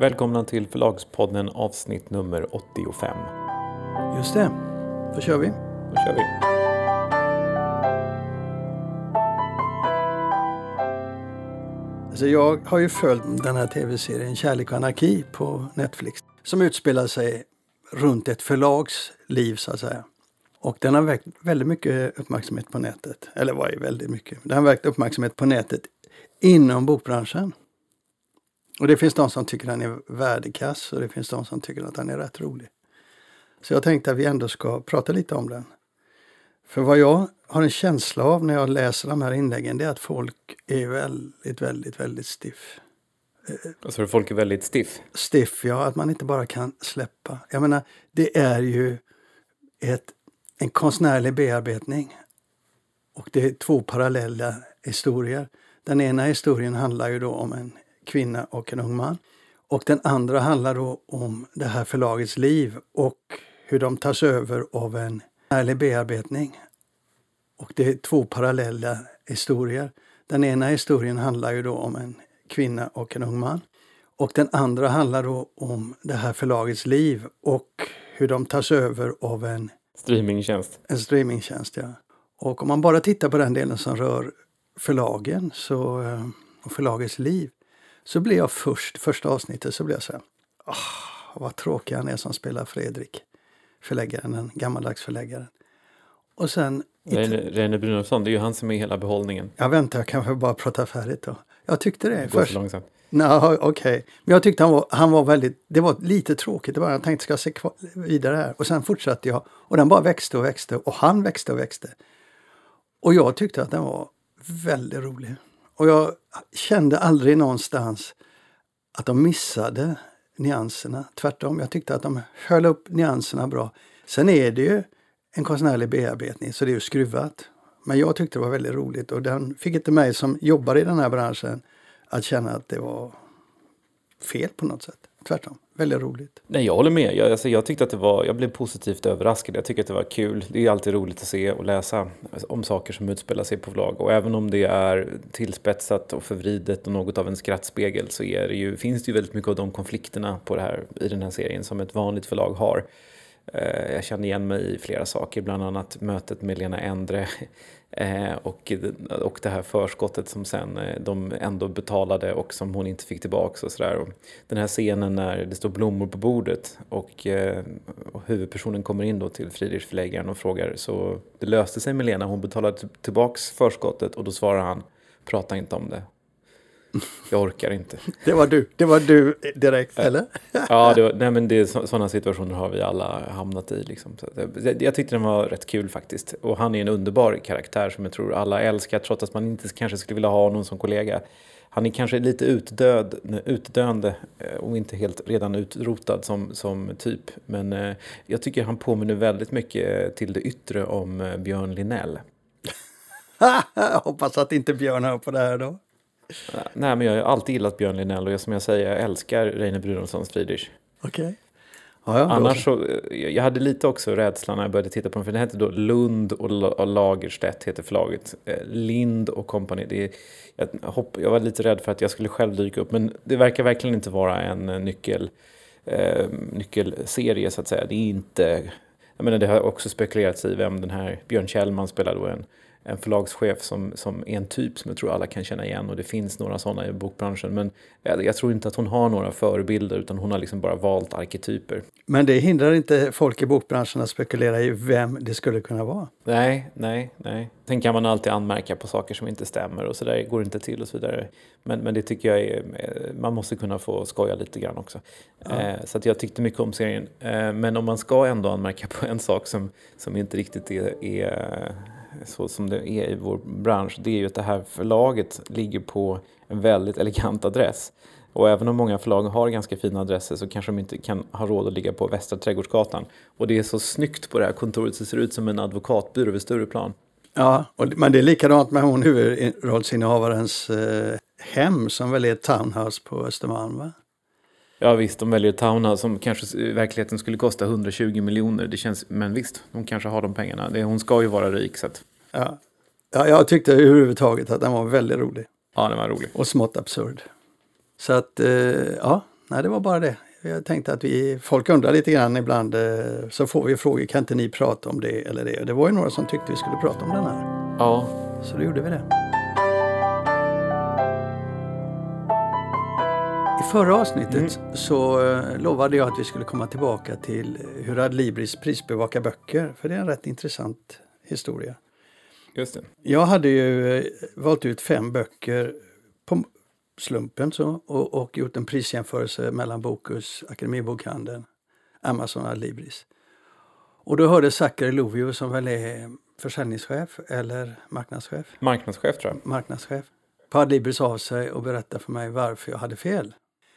Välkomna till Förlagspodden avsnitt nummer 85. Just det, då kör vi. Då kör vi. Alltså jag har ju följt den här tv-serien Kärlek och anarki på Netflix som utspelar sig runt ett förlags liv så att säga. Och den har väckt väldigt mycket uppmärksamhet på nätet. Eller var ju väldigt mycket. Den har väckt uppmärksamhet på nätet inom bokbranschen. Och det finns de som tycker den är värdekass och det finns de som tycker att den är rätt rolig. Så jag tänkte att vi ändå ska prata lite om den. För vad jag har en känsla av när jag läser de här inläggen det är att folk är väldigt, väldigt, väldigt stiff. Alltså folk är väldigt stiff? Stiff, ja. Att man inte bara kan släppa. Jag menar, det är ju ett, en konstnärlig bearbetning. Och det är två parallella historier. Den ena historien handlar ju då om en kvinna och en ung man. Och den andra handlar då om det här förlagets liv och hur de tas över av en ärlig bearbetning. Och det är två parallella historier. Den ena historien handlar ju då om en kvinna och en ung man. Och den andra handlar då om det här förlagets liv och hur de tas över av en streamingtjänst. En streamingtjänst, ja. Och om man bara tittar på den delen som rör förlagen så, eh, och förlagets liv så blir jag först, första avsnittet så blir jag så här, oh, vad tråkig han är som spelar Fredrik, förläggaren, den gammaldags förläggaren. Och sen... Reine Brynolfsson, det är ju han som är hela behållningen. Jag väntar, jag kanske bara prata färdigt då. Jag tyckte det. Det går först. så långsamt. Nej, okej. Okay. Men jag tyckte han var, han var väldigt, det var lite tråkigt. Det var, jag tänkte, ska jag se kvar, vidare här? Och sen fortsatte jag. Och den bara växte och växte. Och han växte och växte. Och jag tyckte att den var väldigt rolig. Och jag kände aldrig någonstans att de missade nyanserna. Tvärtom, jag tyckte att de höll upp nyanserna bra. Sen är det ju en konstnärlig bearbetning, så det är ju skruvat. Men jag tyckte det var väldigt roligt och den fick inte mig som jobbar i den här branschen att känna att det var fel på något sätt. Tvärtom, väldigt roligt. Nej, jag håller med. Jag, alltså, jag tyckte att det var, jag blev positivt överraskad. Jag tycker att det var kul. Det är alltid roligt att se och läsa om saker som utspelar sig på vlogg. Och även om det är tillspetsat och förvridet och något av en skrattspegel så är det ju, finns det ju väldigt mycket av de konflikterna på det här, i den här serien som ett vanligt förlag har. Eh, jag kände igen mig i flera saker, bland annat mötet med Lena Endre eh, och, och det här förskottet som sen eh, de ändå betalade och som hon inte fick tillbaka och sådär. Den här scenen när det står blommor på bordet och, eh, och huvudpersonen kommer in då till Friedrichsförläggaren och frågar så det löste sig med Lena, hon betalade tillbaks förskottet och då svarar han prata inte om det. Jag orkar inte. Det var du, det var du direkt, eller? ja, var, nej, men det, sådana situationer har vi alla hamnat i. Liksom. Jag, jag tyckte den var rätt kul faktiskt. Och han är en underbar karaktär som jag tror alla älskar, trots att man inte kanske skulle vilja ha honom som kollega. Han är kanske lite utdöd, utdöende eh, och inte helt redan utrotad som, som typ. Men eh, jag tycker han påminner väldigt mycket till det yttre om eh, Björn Linell. Hoppas att inte Björn hör på det här då. Nej, men jag har alltid gillat Björn Linell och jag, som jag säger, jag älskar Reine Brynolfssons Friedrich. Okej. Okay. Ja, ja, Annars så, jag hade lite också rädsla när jag började titta på den, för den hette då Lund och Lagerstedt heter förlaget. Eh, Lind och kompani. Det, jag, hopp, jag var lite rädd för att jag skulle själv dyka upp, men det verkar verkligen inte vara en eh, nyckel, eh, nyckelserie så att säga. Det är inte, jag menar det har också spekulerats i vem den här Björn Kjellman spelar då en en förlagschef som, som är en typ som jag tror alla kan känna igen och det finns några sådana i bokbranschen. Men jag, jag, tror inte att hon har några förebilder utan hon har liksom bara valt arketyper. Men det hindrar inte folk i bokbranschen att spekulera i vem det skulle kunna vara? Nej, nej, nej. Sen kan man alltid anmärka på saker som inte stämmer och så där går inte till och så vidare. Men, men det tycker jag är, man måste kunna få skoja lite grann också. Ja. Eh, så att jag tyckte mycket om serien. Eh, men om man ska ändå anmärka på en sak som, som inte riktigt är, är så som det är i vår bransch, det är ju att det här förlaget ligger på en väldigt elegant adress. Och även om många förlag har ganska fina adresser så kanske de inte kan ha råd att ligga på Västra Trädgårdsgatan. Och det är så snyggt på det här kontoret, det ser ut som en advokatbyrå vid Stureplan. Ja, och, men det är likadant med hon huvudrollsinnehavarens eh, hem som väl är ett townhouse på Östermalm va? Ja visst, de väljer Townhouse som kanske i verkligheten skulle kosta 120 miljoner. Det känns, men visst, de kanske har de pengarna. Det, hon ska ju vara rik så att... Ja. ja, jag tyckte överhuvudtaget att den var väldigt rolig. Ja, den var rolig. Och smått absurd. Så att, eh, ja, nej, det var bara det. Jag tänkte att vi, folk undrar lite grann ibland, eh, så får vi frågor, kan inte ni prata om det eller det? Det var ju några som tyckte vi skulle prata om den här. Ja. Så då gjorde vi det. I förra avsnittet mm. så eh, lovade jag att vi skulle komma tillbaka till hur Adlibris prisbevakar böcker, för det är en rätt intressant historia. Just det. Jag hade ju eh, valt ut fem böcker på slumpen så, och, och gjort en prisjämförelse mellan Bokus, Akademibokhandeln, Amazon och Adlibris. Och då hörde Zachary Lovio som väl är försäljningschef eller marknadschef? Marknadschef tror jag. Marknadschef. På Adlibris av sig och berättade för mig varför jag hade fel.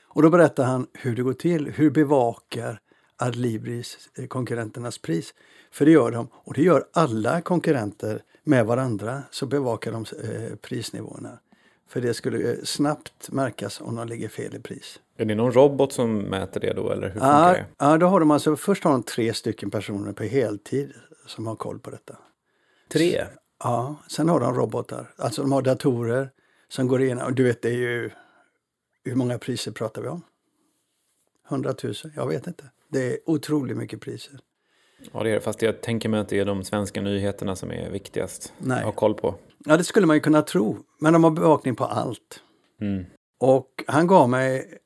Och då berättar han hur det går till. Hur bevakar Adlibris eh, konkurrenternas pris? För det gör de, och det gör alla konkurrenter med varandra, så bevakar de eh, prisnivåerna. För det skulle eh, snabbt märkas om de ligger fel i pris. Är det någon robot som mäter det då eller hur ja, funkar det? Ja, då har de alltså, först har de tre stycken personer på heltid som har koll på detta. Tre? Ja, sen har de robotar. Alltså de har datorer som går igenom. Du vet, det är ju... Hur många priser pratar vi om? 100 000? Jag vet inte. Det är otroligt mycket priser. Ja, det är det. Fast jag tänker mig att det är de svenska nyheterna som är viktigast Nej. att ha koll på. Ja, det skulle man ju kunna tro. Men de har bevakning på allt. Mm. Och han gav mig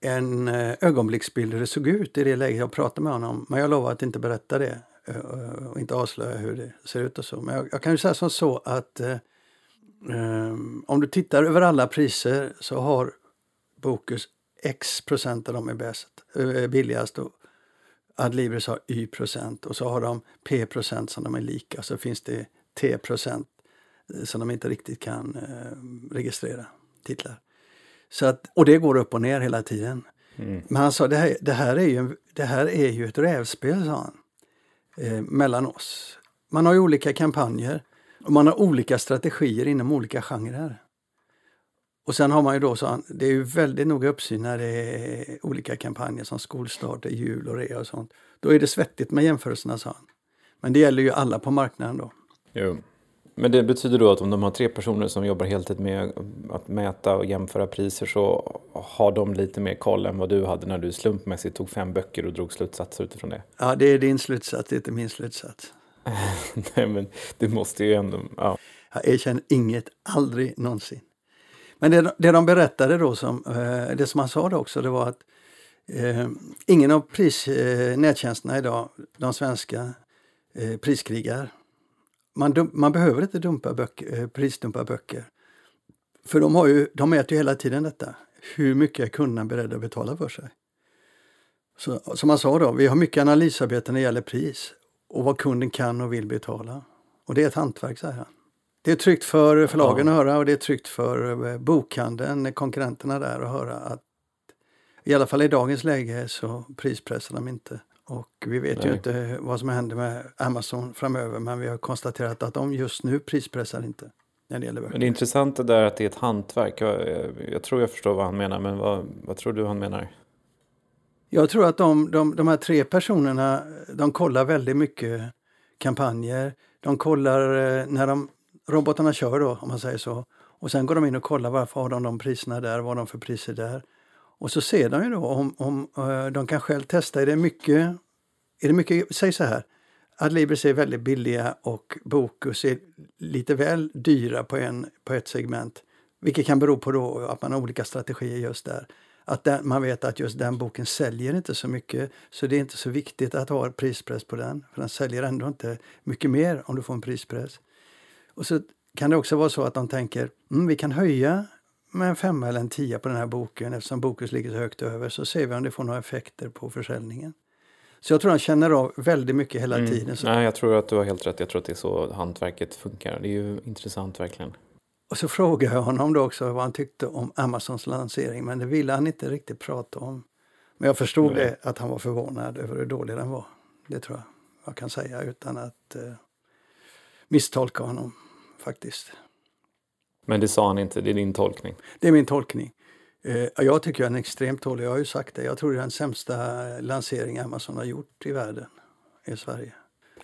en eh, ögonblicksbild hur det såg ut i det läget jag pratade med honom. Men jag lovar att inte berätta det eh, och inte avslöja hur det ser ut och så. Men jag, jag kan ju säga som så att eh, um, om du tittar över alla priser så har Bokus X procent av dem är bäst, äh, billigast och Adlibris har Y procent och så har de P procent som de är lika. Så finns det T procent som de inte riktigt kan eh, registrera titlar. Så att, och det går upp och ner hela tiden. Mm. Men han sa det här, det här, är ju, det här är ju ett rävspel, sa han, eh, mellan oss. Man har ju olika kampanjer och man har olika strategier inom olika genrer. Och sen har man ju då, så det är ju väldigt noga uppsyn när det är olika kampanjer som skolstart, jul och rea och sånt. Då är det svettigt med jämförelserna, sa han. Men det gäller ju alla på marknaden då. Jo. Men det betyder då att om de har tre personer som jobbar heltid med att mäta och jämföra priser så har de lite mer koll än vad du hade när du slumpmässigt tog fem böcker och drog slutsatser utifrån det? Ja, det är din slutsats, det är inte min slutsats. Nej, men det måste ju ändå... Ja. Jag erkänner inget, aldrig någonsin. Men det, det de berättade då, som, eh, det som han sa då också, det var att eh, ingen av pris, eh, nättjänsterna idag, de svenska, eh, priskrigar man, dum, man behöver inte dumpa böcker, eh, prisdumpa böcker. För de, har ju, de mäter ju hela tiden detta. Hur mycket är kunderna beredda att betala för sig? Så, som man sa då, vi har mycket analysarbete när det gäller pris och vad kunden kan och vill betala. Och det är ett hantverk, säger han. Det är tryggt för förlagen ja. att höra och det är tryggt för eh, bokhandeln, konkurrenterna där att höra att i alla fall i dagens läge så prispressar de inte. Och vi vet Nej. ju inte vad som händer med Amazon framöver men vi har konstaterat att de just nu prispressar inte. När det gäller Men det är intressant det där att det är ett hantverk. Jag, jag, jag tror jag förstår vad han menar men vad, vad tror du han menar? Jag tror att de, de, de här tre personerna de kollar väldigt mycket kampanjer. De kollar eh, när de, robotarna kör då om man säger så. Och sen går de in och kollar varför har de de priserna där, vad har de för priser där. Och så ser de ju då om, om eh, de kan själv testa. Är det mycket, är det mycket säg så här, Adlibris är väldigt billiga och Bokus är lite väl dyra på, en, på ett segment. Vilket kan bero på då att man har olika strategier just där. Att den, man vet att just den boken säljer inte så mycket så det är inte så viktigt att ha prispress på den. För den säljer ändå inte mycket mer om du får en prispress. Och så kan det också vara så att de tänker mm, vi kan höja med en femma eller en tia på den här boken eftersom Bokus ligger så högt över så ser vi om det får några effekter på försäljningen. Så jag tror han känner av väldigt mycket hela mm. tiden. Så. Nej, jag tror att du har helt rätt. Jag tror att det är så hantverket funkar. Det är ju intressant verkligen. Och så frågade jag honom då också vad han tyckte om Amazons lansering, men det ville han inte riktigt prata om. Men jag förstod Nej. det, att han var förvånad över hur dålig den var. Det tror jag jag kan säga utan att eh, misstolka honom faktiskt. Men det sa han inte, det är din tolkning? Det är min tolkning. Eh, jag tycker den är extremt dålig, jag har ju sagt det. Jag tror det är den sämsta lansering Amazon har gjort i världen, i Sverige.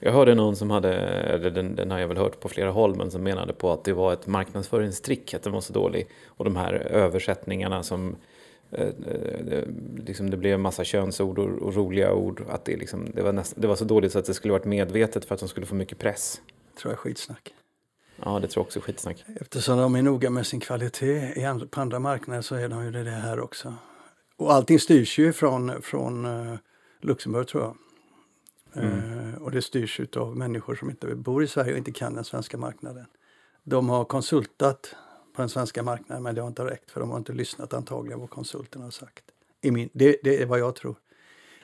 Jag hörde någon som hade, eller den, den har jag väl hört på flera håll, men som menade på att det var ett marknadsföringstrick, att den var så dålig. Och de här översättningarna som eh, det, liksom det blev en massa könsord och, roliga ord. Att det, liksom, det, var näst, det var så dåligt så att det skulle varit medvetet för att de skulle få mycket press. tror jag är skitsnack. Ja, det tror jag också är skitsnack. Eftersom de är noga med sin kvalitet i andra, på andra marknader så är de ju det här också. Och allting styrs ju från, från uh, Luxemburg tror jag. Mm. Uh, och det styrs av människor som inte bor i Sverige och inte kan den svenska marknaden. De har konsultat på den svenska marknaden men det har inte räckt för de har inte lyssnat antagligen vad konsulterna har sagt. I min, det, det är vad jag tror.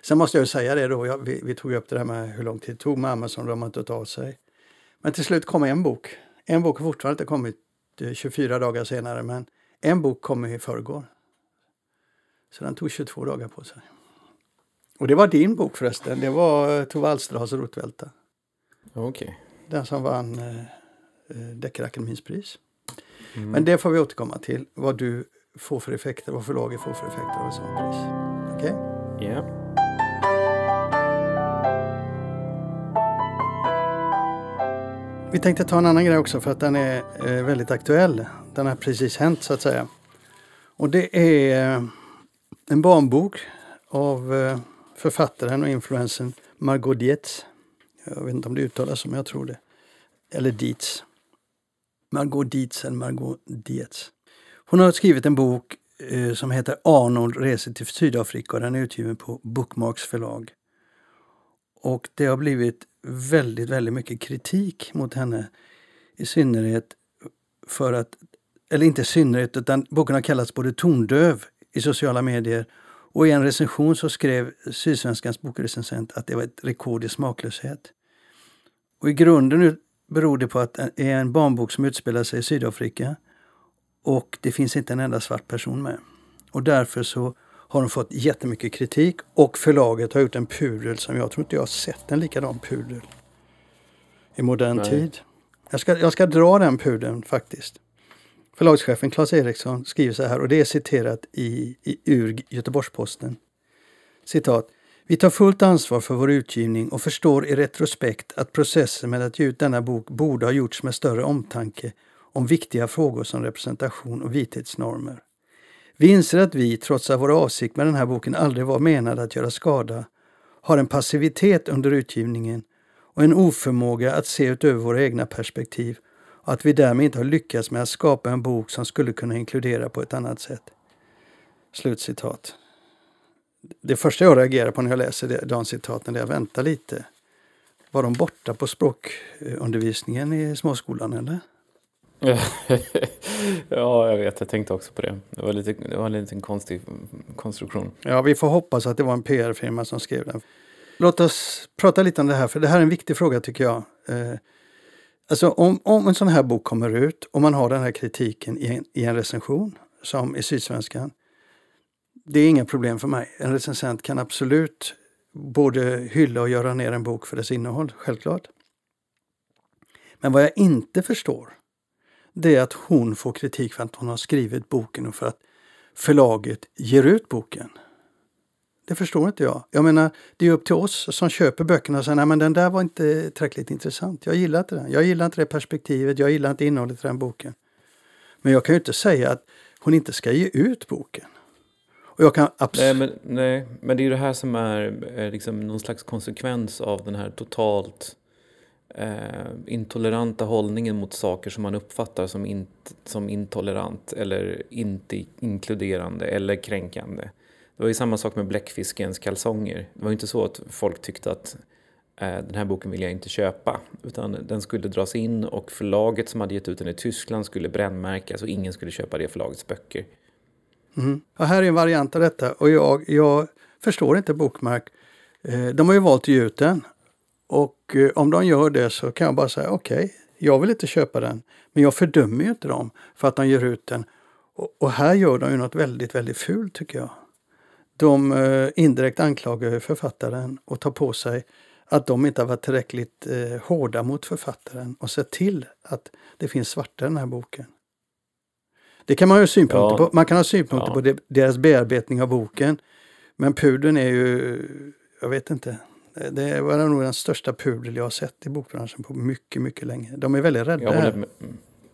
Sen måste jag säga det då, jag, vi, vi, tog upp det där med hur lång tid det tog med Amazon, de har inte av sig. Men till slut kom en bok. En bok har fortfarande inte kommit 24 eh, dagar senare men en bok kom i förrgår. Så den tog 22 dagar på sig. Och det var din bok förresten, det var eh, Tove Alstras Rotvälta. Okej. Okay. Den som vann eh, eh Deckarakademins pris. Mm. Men det får vi återkomma till, vad du får för effekter, vad förlaget får för effekter av ett sånt pris. Okej? Okay? Yeah. Vi tänkte ta en annan grej också för att den är eh, väldigt aktuell. Den har precis hänt så att säga. Och det är eh, en barnbok av eh, författaren och influensen Margot Dietz. Jag vet inte om det uttalas som jag tror det. Eller Dietz. Margot Dietz eller Margot Dietz. Hon har skrivit en bok som heter Arnold reser till Sydafrika och den är utgiven på Bookmarks förlag. Och det har blivit väldigt, väldigt mycket kritik mot henne. I synnerhet för att, eller inte i synnerhet, utan boken har kallats både tondöv i sociala medier och i en recension så skrev Sydsvenskans bokrecensent att det var ett rekord i smaklöshet. Och i grunden beror det på att det är en barnbok som utspelar sig i Sydafrika och det finns inte en enda svart person med. Och därför så har de fått jättemycket kritik och förlaget har gjort en pudel som jag tror inte jag har sett en likadan pudel i modern Nej. tid. Jag ska, jag ska dra den pudeln faktiskt. Förlagschefen Claes Eriksson skriver så här och det är citerat i, i ur Göteborgs-Posten. Citat. Vi tar fullt ansvar för vår utgivning och förstår i retrospekt att processen med att ge ut denna bok borde ha gjorts med större omtanke om viktiga frågor som representation och vithetsnormer. Vi inser att vi, trots att vår avsikt med den här boken aldrig var menad att göra skada, har en passivitet under utgivningen och en oförmåga att se utöver våra egna perspektiv och att vi därmed inte har lyckats med att skapa en bok som skulle kunna inkludera på ett annat sätt. Slutcitat. Det första jag reagerar på när jag läser de citaten är att vänta lite. Var de borta på språkundervisningen i småskolan eller? ja, jag vet. Jag tänkte också på det. Det var, lite, det var en liten konstig konstruktion. Ja, vi får hoppas att det var en PR-firma som skrev den. Låt oss prata lite om det här, för det här är en viktig fråga tycker jag. Eh, alltså om, om en sån här bok kommer ut och man har den här kritiken i en, i en recension, som i Sydsvenskan. Det är inga problem för mig. En recensent kan absolut både hylla och göra ner en bok för dess innehåll, självklart. Men vad jag inte förstår, det är att hon får kritik för att hon har skrivit boken och för att förlaget ger ut boken. Det förstår inte jag. Jag menar, det är upp till oss som köper böckerna och säger nej men den där var inte tillräckligt intressant. Jag gillar inte den. Jag gillar inte det perspektivet. Jag gillar inte innehållet i den boken. Men jag kan ju inte säga att hon inte ska ge ut boken. Och jag kan nej, men, nej, men det är ju det här som är eh, liksom någon slags konsekvens av den här totalt eh, intoleranta hållningen mot saker som man uppfattar som, in, som intolerant eller inte inkluderande eller kränkande. Det var ju samma sak med bläckfiskens kalsonger. Det var ju inte så att folk tyckte att eh, den här boken vill jag inte köpa. Utan den skulle dras in och förlaget som hade gett ut den i Tyskland skulle brännmärkas och ingen skulle köpa det förlagets böcker. Mm. Ja, här är en variant av detta och jag, jag förstår inte Bokmark. Eh, de har ju valt att ge ut den och om de gör det så kan jag bara säga okej, okay, jag vill inte köpa den. Men jag fördömer ju inte dem för att de ger ut den. Och, och här gör de ju något väldigt, väldigt fult tycker jag. De eh, indirekt anklagar författaren och tar på sig att de inte har varit tillräckligt eh, hårda mot författaren och sett till att det finns svarta i den här boken. Det kan man ha synpunkter ja. på. Man kan ha synpunkter ja. på deras bearbetning av boken. Men pudeln är ju, jag vet inte, det var nog den största pudel jag har sett i bokbranschen på mycket, mycket länge. De är väldigt rädda. Jag håller med,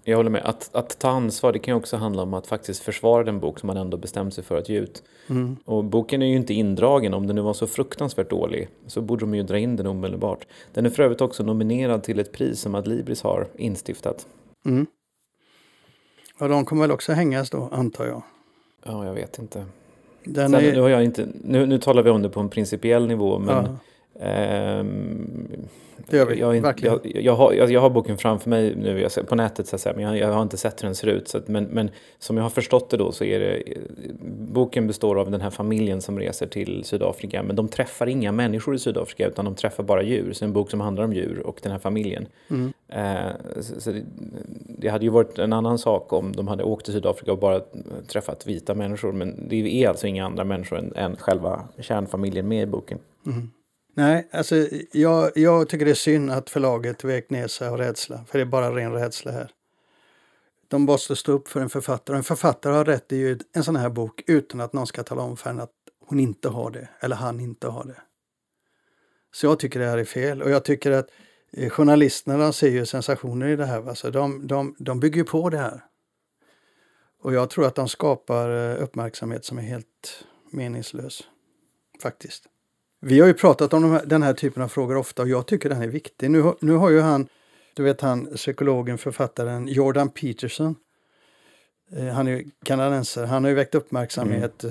Jag håller med. Att, att ta ansvar det kan ju också handla om att faktiskt försvara den bok som man ändå bestämt sig för att ge ut. Mm. Och boken är ju inte indragen. Om den nu var så fruktansvärt dålig så borde de ju dra in den omedelbart. Den är för övrigt också nominerad till ett pris som Adlibris har instiftat. Mm. Ja, de kommer väl också hängas då, antar jag. Ja, jag vet inte. Sen, är, nu, har jag inte nu, nu talar vi om det på en principiell nivå, men ja, ehm, det vi. jag, har inte- jag, jag, har, jag, jag har boken framför mig nu på nätet, så att säga, men jag, jag har inte sett hur den ser ut. Så att, men, men som jag har förstått det då så är det, boken består av den här familjen som reser till Sydafrika, men de träffar inga människor i Sydafrika utan de träffar bara djur. Så en bok som handlar om djur och den här familjen. Mm. Eh, så, så det, det hade ju varit en annan sak om de hade åkt till Sydafrika och bara träffat vita människor, men det är alltså inga andra människor än, än själva kärnfamiljen med i boken. Mm. Nej, alltså jag, jag tycker det är synd att förlaget vek ner sig av rädsla, för det är bara ren rädsla här. De måste stå upp för en författare. En författare har rätt i en sån här bok utan att någon ska tala om för henne att hon inte har det, eller han inte har det. Så jag tycker det här är fel och jag tycker att eh, journalisterna ser ju sensationer i det här. Va? Så de, de, de bygger ju på det här. Och jag tror att de skapar eh, uppmärksamhet som är helt meningslös. Faktiskt. Vi har ju pratat om de här, den här typen av frågor ofta och jag tycker den är viktig. Nu, har- nu har ju han, du vet han psykologen, författaren Jordan Peterson. Eh, han är ju kanadensare. Han har ju väckt uppmärksamhet eh,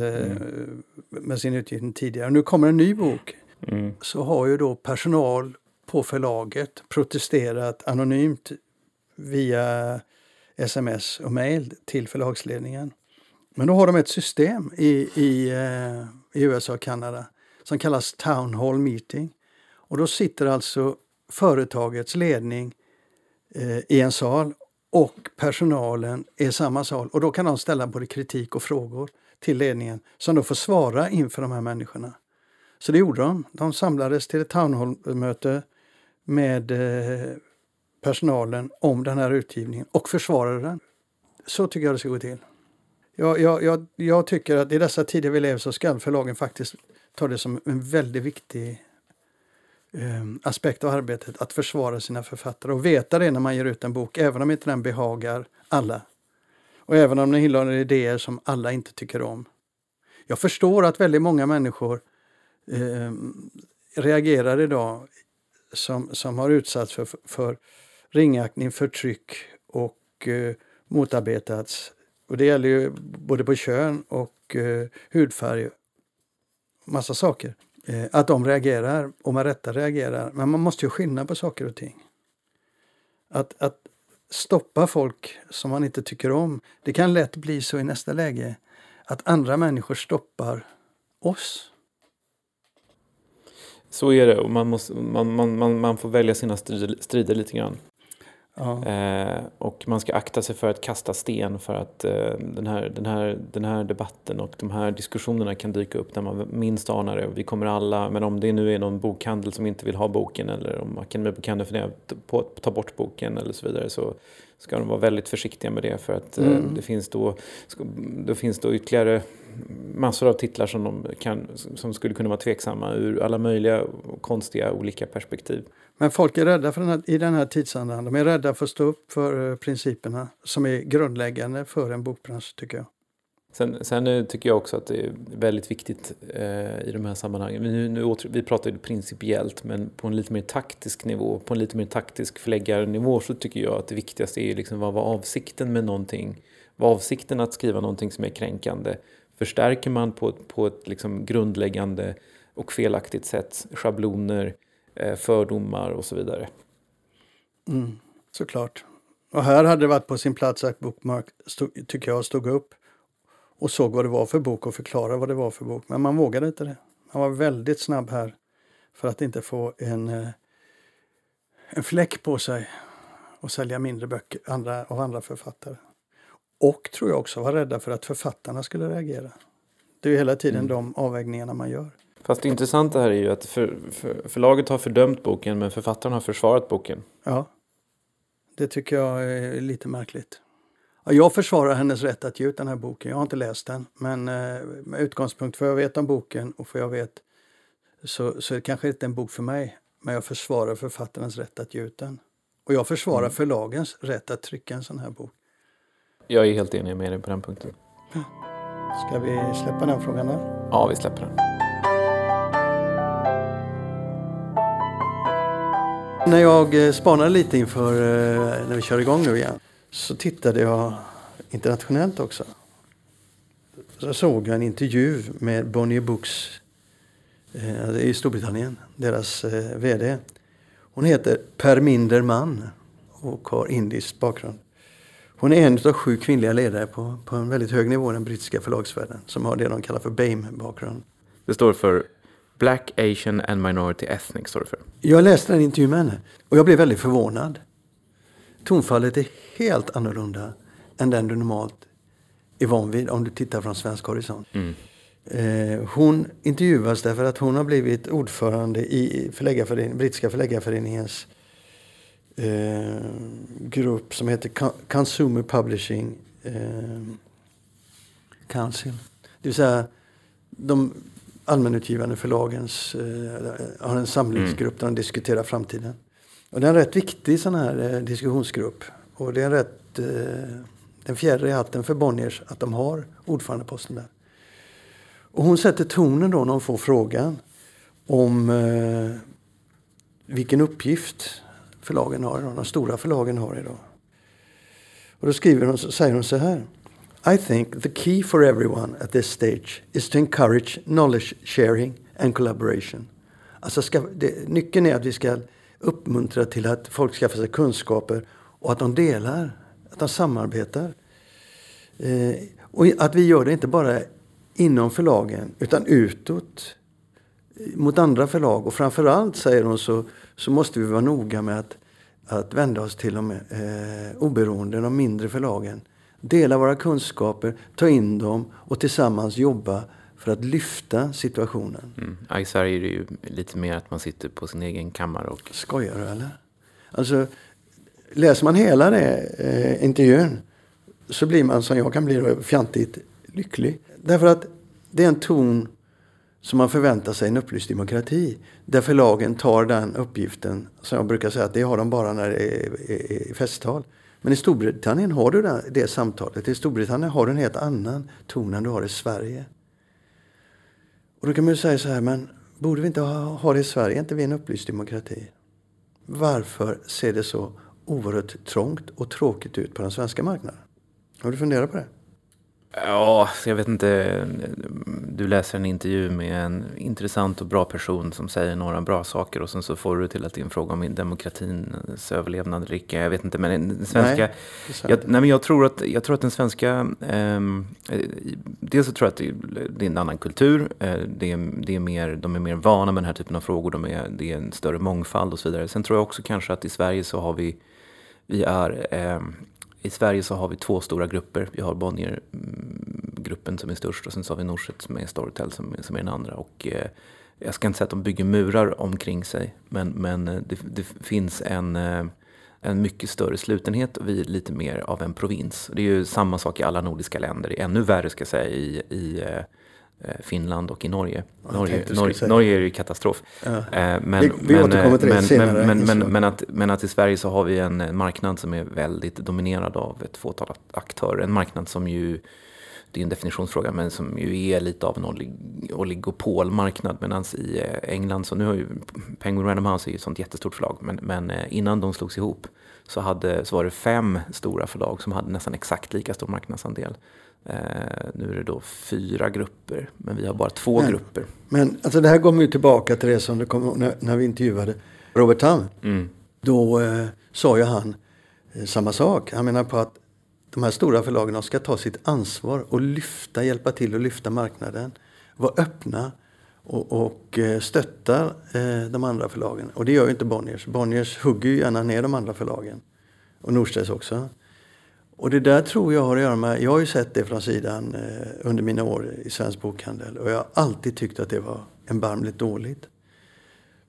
med sin utgivning tidigare. Nu kommer en ny bok. Mm. Så har ju då personal på förlaget protesterat anonymt via sms och mejl till förlagsledningen. Men då har de ett system i, i, eh, i USA och Kanada som kallas Town Hall Meeting. Och då sitter alltså företagets ledning eh, i en sal och personalen i samma sal. Och då kan de ställa både kritik och frågor till ledningen som då får svara inför de här människorna. Så det gjorde de. De samlades till ett Town Hall-möte med eh, personalen om den här utgivningen och försvarade den. Så tycker jag det ska gå till. Jag, jag, jag, jag tycker att i dessa tider vi lever så ska förlagen faktiskt tar det som en väldigt viktig eh, aspekt av arbetet att försvara sina författare och veta det när man ger ut en bok, även om inte den behagar alla. Och även om den innehåller idéer som alla inte tycker om. Jag förstår att väldigt många människor eh, reagerar idag som, som har utsatts för, för ringaktning, förtryck och eh, motarbetats. Och det gäller ju både på kön och eh, hudfärg, massa saker. Eh, att de reagerar, och med rätta reagerar. Men man måste ju skilja på saker och ting. Att, att stoppa folk som man inte tycker om, det kan lätt bli så i nästa läge att andra människor stoppar oss. Så är det och man, måste, man, man, man, man får välja sina strider, strider lite grann. Ja. Eh, och man ska akta sig för att kasta sten för att eh, den, här, den, här, den här debatten och de här diskussionerna kan dyka upp när man minst anar det. Vi kommer alla, men om det nu är någon bokhandel som inte vill ha boken eller om Akademibokhandeln funderar på att ta bort boken eller så vidare så ska de vara väldigt försiktiga med det för att eh, Mm. det finns då, det finns då ytterligare massor av titlar som, de kan, som skulle kunna vara tveksamma ur alla möjliga konstiga olika perspektiv. Men folk är rädda för den här, i den här tidsandan. De är rädda för att stå upp för eh, principerna som är grundläggande för en bokbransch, tycker jag. Sen, sen tycker jag också att det är väldigt viktigt eh, i de här sammanhangen. Nu, nu åter, vi pratar ju principiellt men på en lite mer taktisk nivå, på en lite mer taktisk förläggarnivå så tycker jag att det viktigaste är liksom vad var avsikten med någonting? Var avsikten att skriva någonting som är kränkande? Förstärker man på, ett- på ett liksom grundläggande och felaktigt sätt schabloner, eh, fördomar och så vidare? Mm, såklart. Och här hade det varit på sin plats att Bookmark, stod, tycker jag, stod upp och såg vad det var för bok och förklarade vad det var för bok. Men man vågade inte det. Man var väldigt snabb här för att inte få en, eh, en fläck på sig och sälja mindre böcker andra, av andra författare. Och tror jag också var rädda för att författarna skulle reagera. Det är ju hela tiden de avvägningarna man gör. Fast det intressanta här är ju att för, för, förlaget har fördömt boken men författaren har försvarat boken. Ja, det tycker jag är lite märkligt. Ja, jag försvarar hennes rätt att ge ut den här boken. Jag har inte läst den, men eh, med utgångspunkt för vad jag vet om boken och för jag vet så, så är det kanske inte en bok för mig. Men jag försvarar författarens rätt att ge ut den. Och jag försvarar förlagens rätt att trycka en sån här bok. Jag är helt enig med dig på den punkten. Ska vi släppa den frågan där? Ja, vi släpper den. När jag eh, spanade lite inför eh, när vi kör igång nu igen så tittade jag internationellt också. Så såg jag en intervju med Bonnier Books eh, i Storbritannien, deras VD. Hon heter Per Mann och har indisk bakgrund. Hon är en av sju kvinnliga ledare på, på en väldigt hög nivå i den brittiska förlagsvärlden som har det de kallar för BAME-bakgrund. Det står för Black, Asian and Minority Ethnic. Står det för. Jag läste en intervju med henne och jag blev väldigt förvånad. Tonfallet är helt annorlunda än den du normalt är van vid om du tittar från svensk horisont. Mm. Eh, hon intervjuas därför att hon har blivit ordförande i förläggarförening, brittiska förläggarföreningens eh, grupp som heter Consumer Publishing eh, Council. Det vill säga de allmänutgivande förlagens eh, har en samlingsgrupp mm. där de diskuterar framtiden. Och det är en rätt viktig sån här eh, diskussionsgrupp. Och det är en rätt eh, den fjärde i hatten för Bonniers att de har ordförandeposten där. Och hon sätter tonen då när hon får frågan om eh, vilken uppgift förlagen har idag, de stora förlagen har idag. Och då skriver hon, säger hon så här. I think the key for everyone at this stage is to encourage knowledge sharing and collaboration. Alltså ska, det, nyckeln är att vi ska uppmuntra till att folk skaffar sig kunskaper och att de delar, att de samarbetar. Eh, och att vi gör det inte bara inom förlagen utan utåt mot andra förlag. Och framförallt, säger hon, så, så måste vi vara noga med att, att vända oss till de eh, oberoende, de mindre förlagen. Dela våra kunskaper, ta in dem och tillsammans jobba för att lyfta situationen. Mm. I Sverige är det ju lite mer att man sitter på sin egen kammare. Och... Skojar du eller? Alltså, läser man hela det, eh, intervjun så blir man som jag kan bli fjantigt lycklig. Därför att det är en ton som man förväntar sig i en upplyst demokrati. Där förlagen tar den uppgiften, som jag brukar säga att det har de bara när det är, är, är festtal. Men i Storbritannien har du det, det samtalet. I Storbritannien har du en helt annan ton än du har i Sverige. Och då kan man ju säga så här, men borde vi inte ha, ha det i Sverige? Är inte vi en upplyst demokrati? Varför ser det så oerhört trångt och tråkigt ut på den svenska marknaden? Har du funderat på det? Ja, jag vet inte. Du läser en intervju med en intressant och bra person som säger några bra saker och sen så får du till att det är en fråga om demokratins överlevnad eller icke. Jag vet inte, men den svenska... Nej, jag, nej, men jag tror att, jag tror att den svenska... Eh, dels så tror jag att det, det är en annan kultur. Eh, det, är, det är mer, de är mer vana med den här typen av frågor. De är, det är en större mångfald och så vidare. Sen tror jag också kanske att i Sverige så har vi... Vi är... Eh, i Sverige så har vi två stora grupper. Vi har Bonnier-gruppen mm, som är störst och sen så har vi Norset som är Storytel som, som är den andra. Och, eh, jag ska inte säga att de bygger murar omkring sig men, men eh, det, det finns en, eh, en mycket större slutenhet och vi är lite mer av en provins. Det är ju samma sak i alla nordiska länder. Det är ännu värre ska jag säga i, i Eh, Finland och i Norge. Ja, Norge, Norge, Norge, är ju katastrof. Ja. Eh, men, vi, vi till det men. Men, men, men, att, men att i Sverige så har vi en marknad som är väldigt dominerad av ett fåtal aktörer. En marknad som ju, det är en definitionsfråga, men som ju är lite av en olig, oligopolmarknad. Medan i eh, England, så nu har ju Penguin Random House är ju ett sånt jättestort förlag, men, men innan de slogs ihop så, hade, så var det fem stora förlag som hade nästan exakt lika stor marknadsandel. Eh, nu är det då fyra grupper, men vi har bara två men, grupper. Men alltså det här kommer ju tillbaka till det som det kom, när, när vi intervjuade Robert Tam. Mm. Då eh, sa ju han eh, samma sak. Han menar på att de här stora förlagen ska ta sitt ansvar och lyfta, hjälpa till att lyfta marknaden. Vara öppna och, och eh, stötta eh, de andra förlagen. Och det gör ju inte Bonniers. Bonniers hugger ju gärna ner de andra förlagen. Och Norstedts också. Och det där tror jag har att göra med, jag har ju sett det från sidan eh, under mina år i Svensk Bokhandel och jag har alltid tyckt att det var erbarmligt dåligt.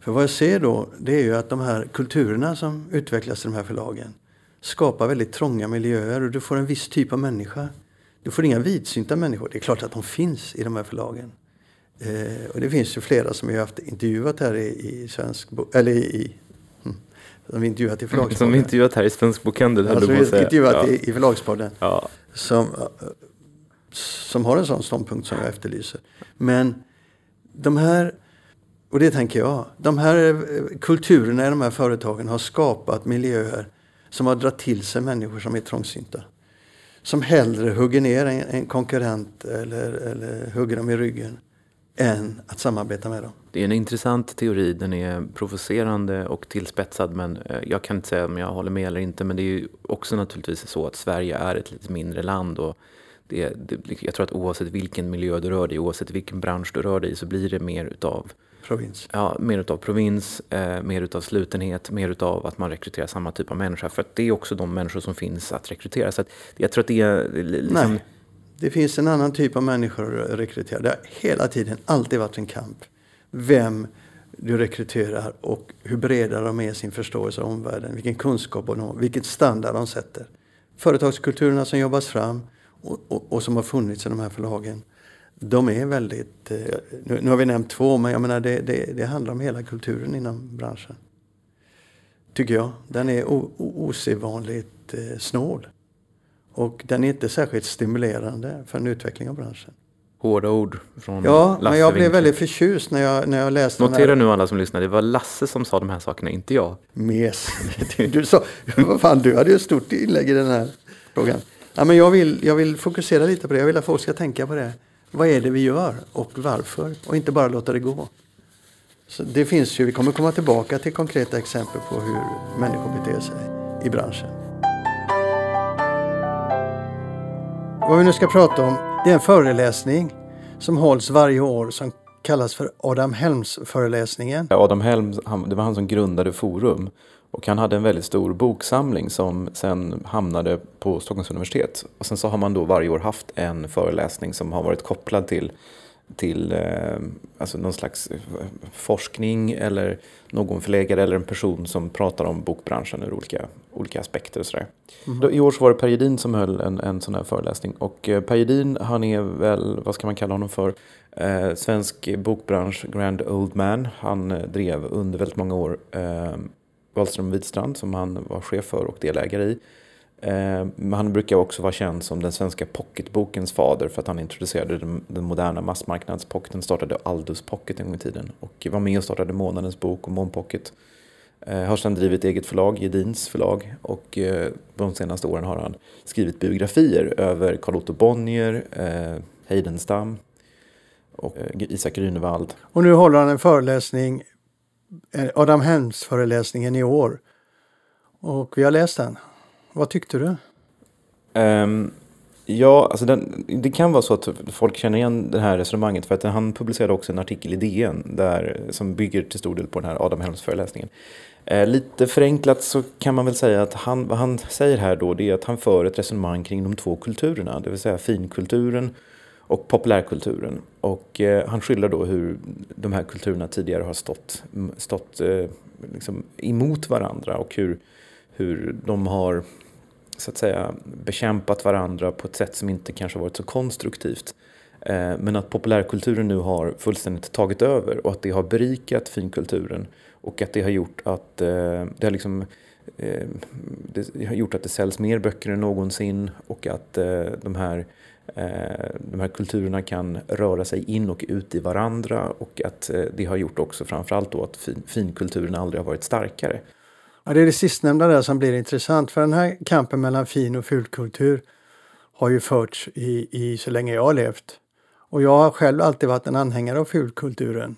För vad jag ser då, det är ju att de här kulturerna som utvecklas i de här förlagen skapar väldigt trånga miljöer och du får en viss typ av människa. Du får inga vidsynta människor. Det är klart att de finns i de här förlagen. Eh, och det finns ju flera som jag har haft intervjuat här i, i, svensk, eller i, som vi intervjuat i förlagspodden. Som vi intervjuat här i Svensk Bokhandel. Alltså, vi intervjuat ja. i, i förlagspodden. Ja. Som, eh, som har en sån ståndpunkt som jag efterlyser. Men de här, och det tänker jag, de här eh, kulturerna i de här företagen har skapat miljöer som har dragit till sig människor som är trångsynta. Som hellre hugger ner en, en konkurrent eller, eller hugger dem i ryggen än att samarbeta med dem. Det är en intressant teori. Den är provocerande och tillspetsad. Men eh, jag kan inte säga om jag håller med eller inte. Men det är ju också naturligtvis så att Sverige är ett lite mindre land. Och det, det, jag tror att oavsett vilken miljö du rör dig i, oavsett vilken bransch du rör dig i så blir det mer utav Provins. Ja, mer utav provins, eh, mer utav slutenhet, mer utav att man rekryterar samma typ av människa. För att det är också de människor som finns att rekrytera. Så att jag tror att det är liksom... Nej, det finns en annan typ av människor att rekrytera. Det har hela tiden alltid varit en kamp. Vem du rekryterar och hur breda de är i sin förståelse av omvärlden. Vilken kunskap de har, vilken standard de sätter. Företagskulturerna som jobbas fram och, och, och som har funnits i de här förlagen. De är väldigt, eh, nu, nu har vi nämnt två, men jag menar det, det, det handlar om hela kulturen inom branschen. Tycker jag. Den är o, o, osedvanligt eh, snål. Och den är inte särskilt stimulerande för en utveckling av branschen. Hårda ord från Ja, Lasse men jag blev Winklund. väldigt förtjust när jag, när jag läste Notera här nu alla som lyssnar, det var Lasse som sa de här sakerna, inte jag. mes. Du sa, vad fan, du hade ju ett stort inlägg i den här frågan. Ja, men jag, vill, jag vill fokusera lite på det. Jag vill att folk ska tänka på det. Vad är det vi gör och varför? Och inte bara låta det gå. Så det finns ju, vi kommer komma tillbaka till konkreta exempel på hur människor beter sig i branschen. Vad vi nu ska prata om, det är en föreläsning som hålls varje år som kallas för Adam Helms föreläsningen. Adam Helm, han, det var han som grundade Forum. Och han hade en väldigt stor boksamling som sen hamnade på Stockholms universitet. Och sen så har man då varje år haft en föreläsning som har varit kopplad till, till eh, alltså någon slags eh, forskning eller någon förläggare eller en person som pratar om bokbranschen ur olika, olika aspekter och sådär. Då, I år så var det Per Gedin som höll en, en sån här föreläsning. Och eh, Per Gedin, han är väl, vad ska man kalla honom för? Eh, svensk bokbransch Grand Old Man. Han drev under väldigt många år eh, Wahlström Widstrand som han var chef för och delägare i. Eh, men han brukar också vara känd som den svenska pocketbokens fader för att han introducerade den, den moderna massmarknadspocketen, startade Aldus Pocket en gång i tiden och var med och startade Månadens bok och Månpocket. Eh, har sedan drivit eget förlag, Gedins förlag och eh, de senaste åren har han skrivit biografier över Carl Otto Bonnier, eh, Heidenstam och eh, Isak Grünewald. Och nu håller han en föreläsning, eh, Adam Helms föreläsningen i år. Och vi har läst den. Vad tyckte du? Um, ja, alltså den, det kan vara så att folk känner igen det här resonemanget för att han publicerade också en artikel i DN där, som bygger till stor del på den här Adam Helms föreläsningen. Uh, lite förenklat så kan man väl säga att han, vad han säger här då det är att han för ett resonemang kring de två kulturerna, det vill säga finkulturen och populärkulturen. Och eh, han skildrar då hur de här kulturerna tidigare har stått, stått eh, liksom emot varandra och hur, hur de har så att säga bekämpat varandra på ett sätt som inte kanske varit så konstruktivt. Eh, men att populärkulturen nu har fullständigt tagit över och att det har berikat finkulturen och att det har gjort att eh, det har liksom eh, det har gjort att det säljs mer böcker än någonsin och att de här de här kulturerna kan röra sig in och ut i varandra och att det har gjort också framförallt då att fin, finkulturen aldrig har varit starkare. Ja, det är det sistnämnda där som blir intressant. För den här kampen mellan fin och fulkultur har ju förts i, i så länge jag har levt. Och jag har själv alltid varit en anhängare av fulkulturen.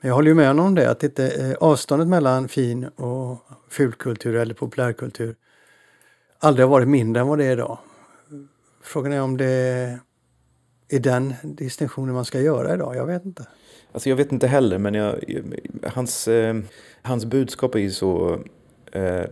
Men jag håller ju med honom om det, att inte, eh, avståndet mellan fin och fulkultur eller populärkultur aldrig har varit mindre än vad det är idag. Frågan är om det är den distinktionen man ska göra idag. Jag vet inte. Alltså jag vet inte heller, men jag, hans, eh, hans budskap är ju så eh,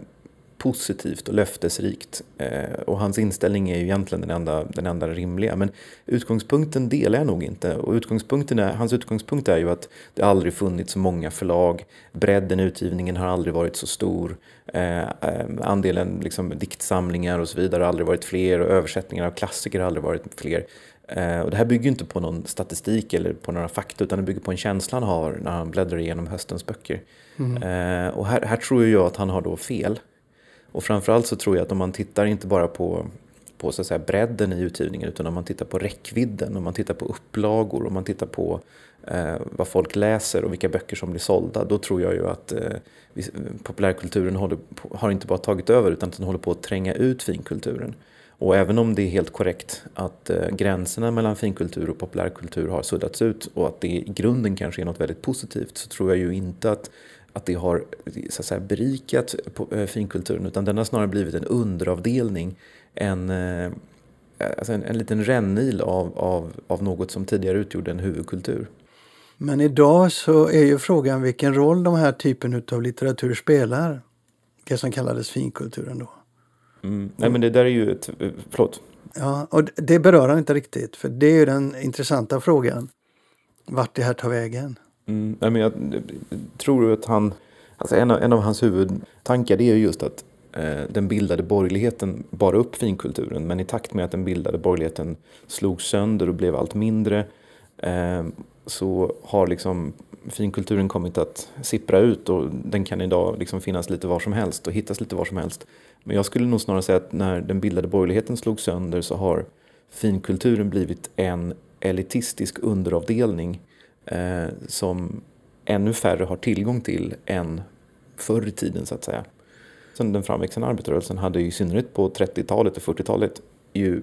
positivt och löftesrikt. Eh, och hans inställning är ju egentligen den enda, den enda rimliga. Men utgångspunkten delar jag nog inte. Och utgångspunkten är, hans utgångspunkt är ju att det aldrig funnits så många förlag. Bredden i utgivningen har aldrig varit så stor. Eh, eh, andelen liksom, diktsamlingar och så vidare har aldrig varit fler. Och översättningar av klassiker har aldrig varit fler. Eh, och det här bygger inte på någon statistik eller på några fakta utan det bygger på en känsla han har när han bläddrar igenom höstens böcker. Mm. Eh, och här, här tror jag att han har då fel. Och framförallt så tror jag att om man tittar inte bara på, på så att säga, bredden i utgivningen utan om man tittar på räckvidden, om man tittar på upplagor, om man tittar på eh, vad folk läser och vilka böcker som blir sålda, då tror jag ju att eh, populärkulturen håller, har inte bara tagit över utan den håller på att tränga ut finkulturen. Och även om det är helt korrekt att eh, gränserna mellan finkultur och populärkultur har suddats ut och att det i grunden kanske är något väldigt positivt så tror jag ju inte att, att det har så att säga, berikat eh, finkulturen utan den har snarare blivit en underavdelning, en, eh, alltså en, en liten rännil av, av, av något som tidigare utgjorde en huvudkultur. Men idag så är ju frågan vilken roll de här typen av litteratur spelar. Det som kallades finkulturen då. Mm. Nej men det där är ju ett... Förlåt. Ja, och det berör han inte riktigt. För det är ju den intressanta frågan. Vart det här tar vägen. Mm. Nej, men jag tror att han... Alltså en, av, en av hans huvudtankar det är just att eh, den bildade borgerligheten bar upp finkulturen. Men i takt med att den bildade borgerligheten slog sönder och blev allt mindre eh, så har liksom finkulturen kommit att sippra ut och den kan idag liksom finnas lite var som helst och hittas lite var som helst. Men jag skulle nog snarare säga att när den bildade borgerligheten slog sönder så har finkulturen blivit en elitistisk underavdelning eh, som ännu färre har tillgång till än förr i tiden så att säga. Sen den framväxande arbetarrörelsen hade i synnerhet på 30-talet och 40-talet ju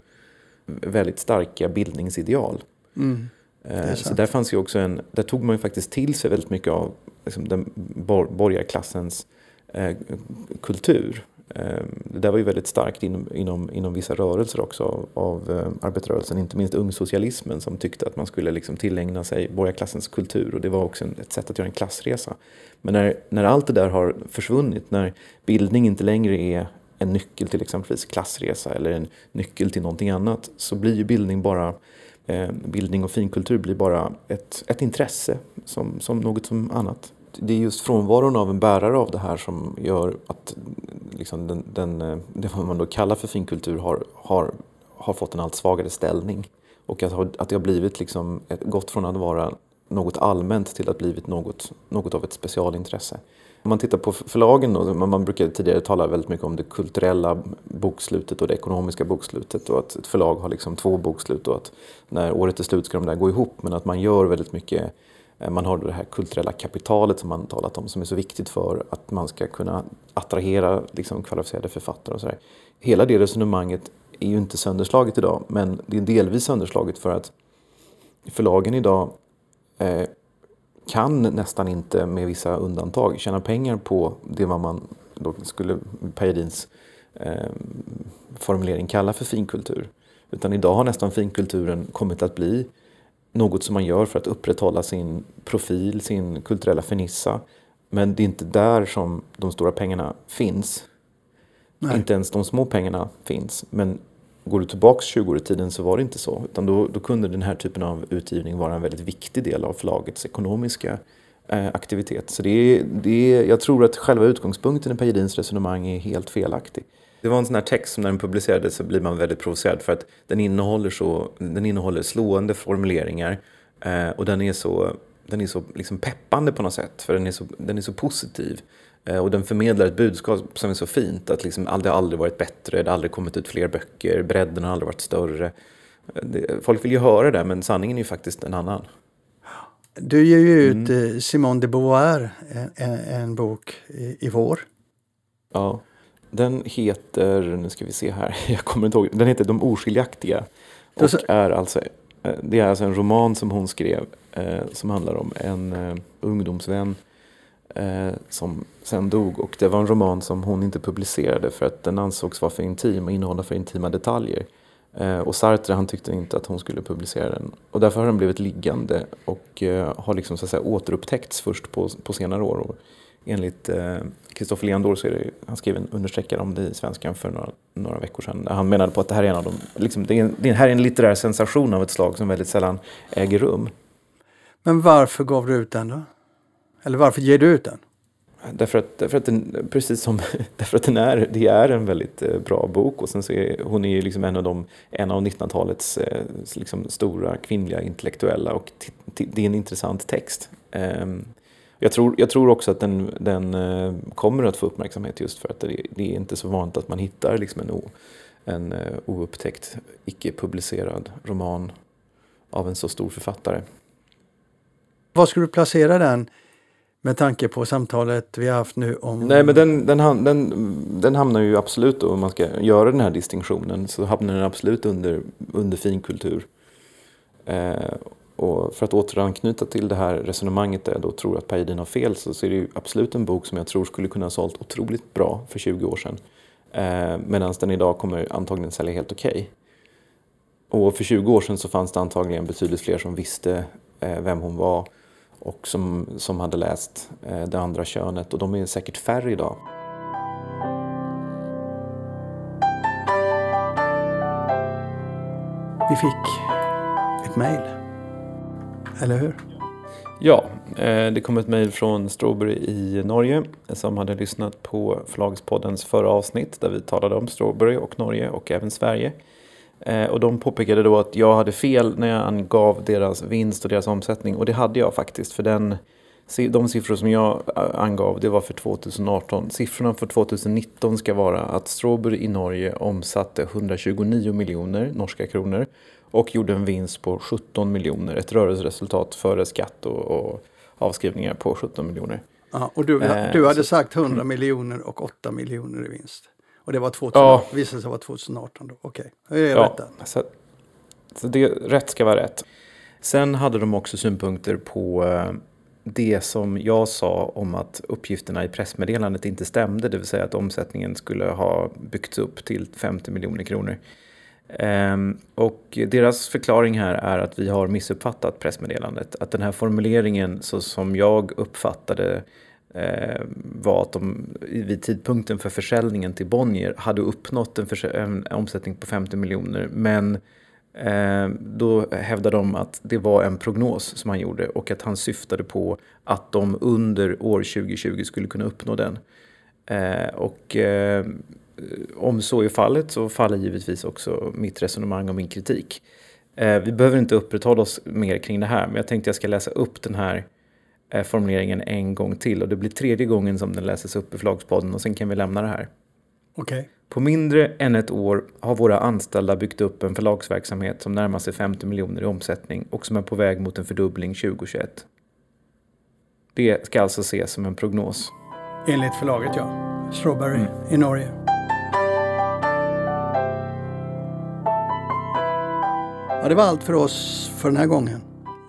väldigt starka bildningsideal. Mm. Eh, så där fanns ju också en, där tog man ju faktiskt till sig väldigt mycket av liksom, den bor, borgarklassens eh, kultur. Eh, det där var ju väldigt starkt inom, inom, inom vissa rörelser också av, av eh, arbetarrörelsen, inte minst ungsocialismen som tyckte att man skulle liksom tillägna sig borgarklassens kultur och det var också en, ett sätt att göra en klassresa. Men när, när allt det där har försvunnit, när bildning inte längre är en nyckel till exempelvis klassresa eller en nyckel till någonting annat så blir ju bildning bara Eh, bildning och finkultur blir bara ett, ett intresse som, som något som annat. Det är just frånvaron av en bärare av det här som gör att liksom den, den, eh, det man då kallar för finkultur har, har, har fått en allt svagare ställning. Och att, att det har blivit liksom ett, gått från att vara något allmänt till att blivit något, något av ett specialintresse. Om man tittar på förlagen då, man brukar tidigare tala väldigt mycket om det kulturella bokslutet och det ekonomiska bokslutet och att ett förlag har liksom två bokslut och att när året är slut ska de där gå ihop men att man gör väldigt mycket eh, man har det här kulturella kapitalet som man talat om som är så viktigt för att man ska kunna attrahera liksom kvalificerade författare och sådär. Hela det resonemanget är ju inte sönderslaget idag men det är delvis sönderslaget för att förlagen idag eh, kan nästan inte, med vissa undantag, tjäna pengar på det vad man då skulle, Per Edins eh, formulering, kalla för finkultur. Utan idag har nästan finkulturen kommit att bli något som man gör för att upprätthålla sin profil, sin kulturella fernissa. Men det är inte där som de stora pengarna finns. Nej. Inte ens de små pengarna finns. Men Går du tillbaks 20 år i tiden så var det inte så. Utan då, då kunde den här typen av utgivning vara en väldigt viktig del av förlagets ekonomiska eh, aktivitet. Så det är, det är, jag tror att själva utgångspunkten i Per Gedins resonemang är helt felaktig. Det var en sån här text som när den publicerades så blir man väldigt provocerad för att den innehåller, så, den innehåller slående formuleringar eh, och den är så, den är så liksom peppande på något sätt för den är så, den är så positiv. Eh, och den förmedlar ett budskap som är så fint att liksom, det har aldrig varit bättre, det har aldrig kommit ut fler böcker, bredden har aldrig varit större. Eh, folk vill ju höra det men sanningen är ju faktiskt en annan. Du ger ju ut mm. Eh, Simone de Beauvoir, en, en bok i, i vår. Ja, den heter, nu ska vi se här, jag kommer inte ihåg, den heter De oskiljaktiga. Och är alltså, det är alltså en roman som hon skrev som handlar om en ungdomsvän eh, Eh, som sen dog. Och det var en roman som hon inte publicerade för att den ansågs vara för intim och innehålla för intima detaljer. Eh, och Sartre han tyckte inte att hon skulle publicera den. Och därför har den blivit liggande och eh, har liksom så att säga återupptäckts först på, på senare år. Och enligt Kristoffer eh, Leandor så är det, han skrev en understreckare om det i Svenskan för några, några veckor sedan. Han menade på att det här är en av de, liksom, det, är en, det här är en litterär sensation av ett slag som väldigt sällan äger rum. Men varför gav du ut den då? Eller varför ger du ut den? Därför att, därför att den, precis som, därför att den är, det är en väldigt eh, bra bok och sen så är hon är ju liksom en av, de, en av 1900-talets eh, liksom stora kvinnliga intellektuella och det är en intressant text. Ehm, jag tror, jag tror också att den, den eh, kommer att få uppmärksamhet just för att det, det är inte så vanligt att man hittar liksom en, o, en oupptäckt, icke-publicerad roman av en så stor författare. Var skulle du placera den med tanke på samtalet vi har haft nu om... Nej, men den, den, den, den hamnar ju absolut då, om man ska göra den här distinktionen, så hamnar den absolut under, under finkultur. Eh, och för att återanknyta till det här resonemanget där jag då tror att Pajdin har fel så, så är det ju absolut en bok som jag tror skulle kunna ha sålt otroligt bra för 20 år sedan. Eh, Medan den idag kommer antagligen sälja helt okej. Okay. Och för 20 år sedan så fanns det antagligen betydligt fler som visste eh, vem hon var och som, som hade läst eh, Det andra könet och de är säkert färre idag. Vi fick ett mejl, eller hur? Ja, eh, det kom ett mejl från Strawberry i Norge som hade lyssnat på Förlagspoddens förra avsnitt där vi talade om Strawberry och Norge och även Sverige. Eh, och de påpekade då att jag hade fel när jag angav deras vinst och deras omsättning. Och det hade jag faktiskt. För den, de siffror som jag eh, angav det var för 2018. Siffrorna för 2019 ska vara att Strawberry i Norge omsatte 129 miljoner norska kronor. Och gjorde en vinst på 17 miljoner. Ett rörelseresultat före skatt och, och avskrivningar på 17 miljoner. Ja, och du, du hade sagt 100 miljoner och 8 miljoner i vinst. Och det var 2000, ja. visade sig vara 2018 då. Okej, okay. är ja, rätt så, så det, rätt ska vara rätt. Sen hade de också synpunkter på eh, det som jag sa om att uppgifterna i pressmeddelandet inte stämde, det vill säga att omsättningen skulle ha byggts upp till 50 miljoner kronor. Ehm, och deras förklaring här är att vi har missuppfattat pressmeddelandet. Att den här formuleringen så som jag uppfattade Eh, var att de vid tidpunkten för försäljningen till Bonnier hade uppnått en, en omsättning på 50 miljoner. Men eh, då hävdade de att det var en prognos som han gjorde och att han syftade på att de under år 2020 skulle kunna uppnå den. Eh, och eh, om så är fallet så faller givetvis också mitt resonemang och min kritik. Eh, vi behöver inte upprätthålla oss mer kring det här men jag tänkte jag ska läsa upp den här formuleringen en gång till och det blir tredje gången som den läses upp i Förlagspodden och sen kan vi lämna det här. Okay. På mindre än ett år har våra anställda byggt upp en förlagsverksamhet som närmar sig 50 miljoner i omsättning och som är på väg mot en fördubbling 2021. Det ska alltså ses som en prognos. Enligt förlaget ja. Strawberry mm. i Norge. Ja, det var allt för oss för den här gången.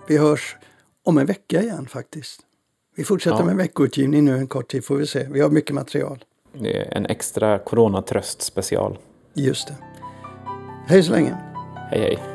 Vi hörs om en vecka igen faktiskt. Vi fortsätter ja. med veckoutgivning nu en kort tid får vi se. Vi har mycket material. Det är en extra coronatröst special. Just det. Hej så länge. Hej hej.